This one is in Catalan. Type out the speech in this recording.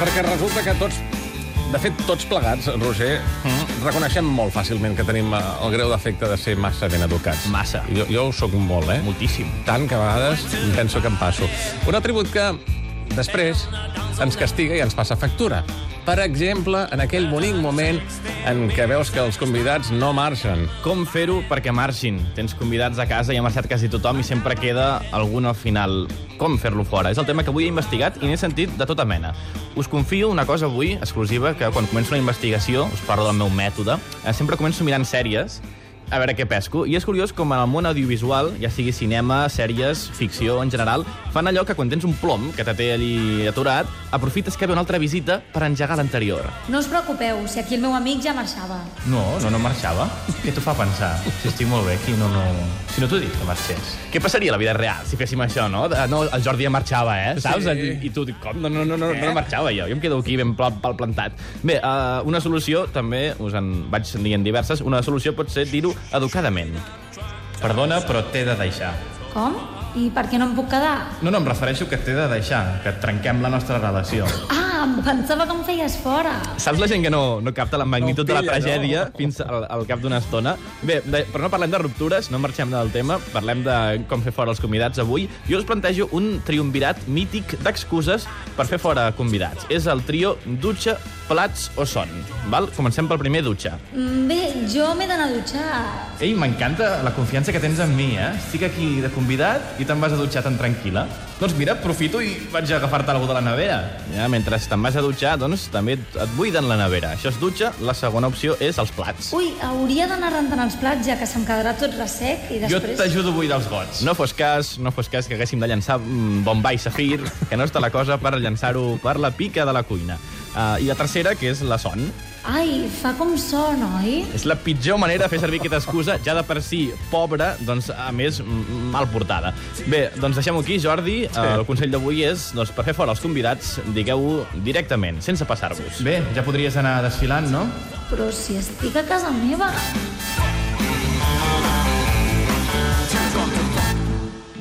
perquè resulta que tots, de fet, tots plegats, Roger, mm. reconeixem molt fàcilment que tenim eh, el greu defecte de ser massa ben educats. Massa. Jo, jo ho sóc molt, eh? Moltíssim. Tant que a vegades penso que em passo. Un atribut que després ens castiga i ens passa factura. Per exemple, en aquell bonic moment en què veus que els convidats no marxen. Com fer-ho perquè marxin? Tens convidats a casa i ha marxat quasi tothom i sempre queda algun al final. Com fer-lo fora? És el tema que avui he investigat i n'he sentit de tota mena. Us confio una cosa avui, exclusiva, que quan començo una investigació, us parlo del meu mètode, eh, sempre començo mirant sèries a veure què pesco. I és curiós com en el món audiovisual, ja sigui cinema, sèries, ficció en general, fan allò que quan tens un plom que te té allí aturat, aprofites que ve una altra visita per engegar l'anterior. No us preocupeu, si aquí el meu amic ja marxava. No, no, no marxava. Què t'ho fa pensar? Si estic molt bé aquí, no, no... Si no t'ho dic que marxés. Què passaria a la vida real si féssim això, no? De, no, el Jordi ja marxava, eh? Saps? Sí. I, I tu, com? No, no, no, no, no marxava jo. Jo em quedo aquí ben pal plantat. Bé, uh, una solució, també, us en vaig dient diverses, una solució pot ser dir-ho educadament. Perdona, però t'he de deixar. Com? I per què no em puc quedar? No, no, em refereixo que t'he de deixar, que trenquem la nostra relació. Ah, em pensava que em feies fora. Saps la gent que no, no capta la magnitud No de la pilla, tragèdia fins al, al cap d'una estona? Bé, de, però no parlem de ruptures, no marxem del tema, parlem de com fer fora els convidats avui. Jo us plantejo un triumvirat mític d'excuses per fer fora convidats. És el trio dutxa, plats o son. Val? Comencem pel primer dutxa. Mm, Bé, jo m'he d'anar a dutxar. Ei, m'encanta la confiança que tens en mi, eh? Estic aquí de convidat i te'n vas a dutxar tan tranquil·la. Doncs mira, aprofito i vaig a agafar-te alguna de la nevera. Ja, mentre te'n vas a dutxar, doncs també et et buiden la nevera. Això és dutxa, la segona opció és els plats. Ui, hauria d'anar rentant els plats ja que se'm quedarà tot ressec i Jo després... t'ajudo a buidar els gots. No fos cas, no fos cas que haguéssim de llançar mm, bombai safir, que no està la cosa per llançar-ho per la pica de la cuina. Uh, I la tercera, que és la son. Ai, fa com son, oi? És la pitjor manera de fer servir aquesta excusa, ja de per si pobra, doncs, a més, mal portada. Bé, doncs deixem-ho aquí, Jordi. Sí. El consell d'avui és, doncs, per fer fora els convidats, digueu-ho directament, sense passar-vos. Bé, ja podries anar desfilant, no? Però si estic a casa meva...